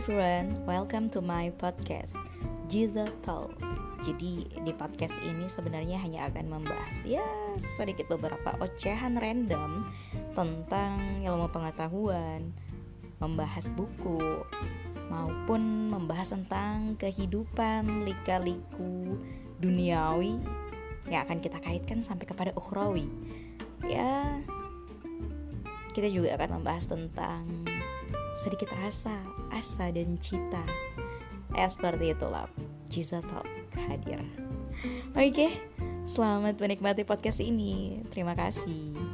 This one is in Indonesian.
everyone, welcome to my podcast Jiza Talk. Jadi di podcast ini sebenarnya hanya akan membahas ya sedikit beberapa ocehan random tentang ilmu pengetahuan, membahas buku, maupun membahas tentang kehidupan lika-liku duniawi yang akan kita kaitkan sampai kepada ukhrawi. Ya, kita juga akan membahas tentang sedikit rasa, asa dan cita. Ya seperti itulah Ciza Talk hadir. Oke, selamat menikmati podcast ini. Terima kasih.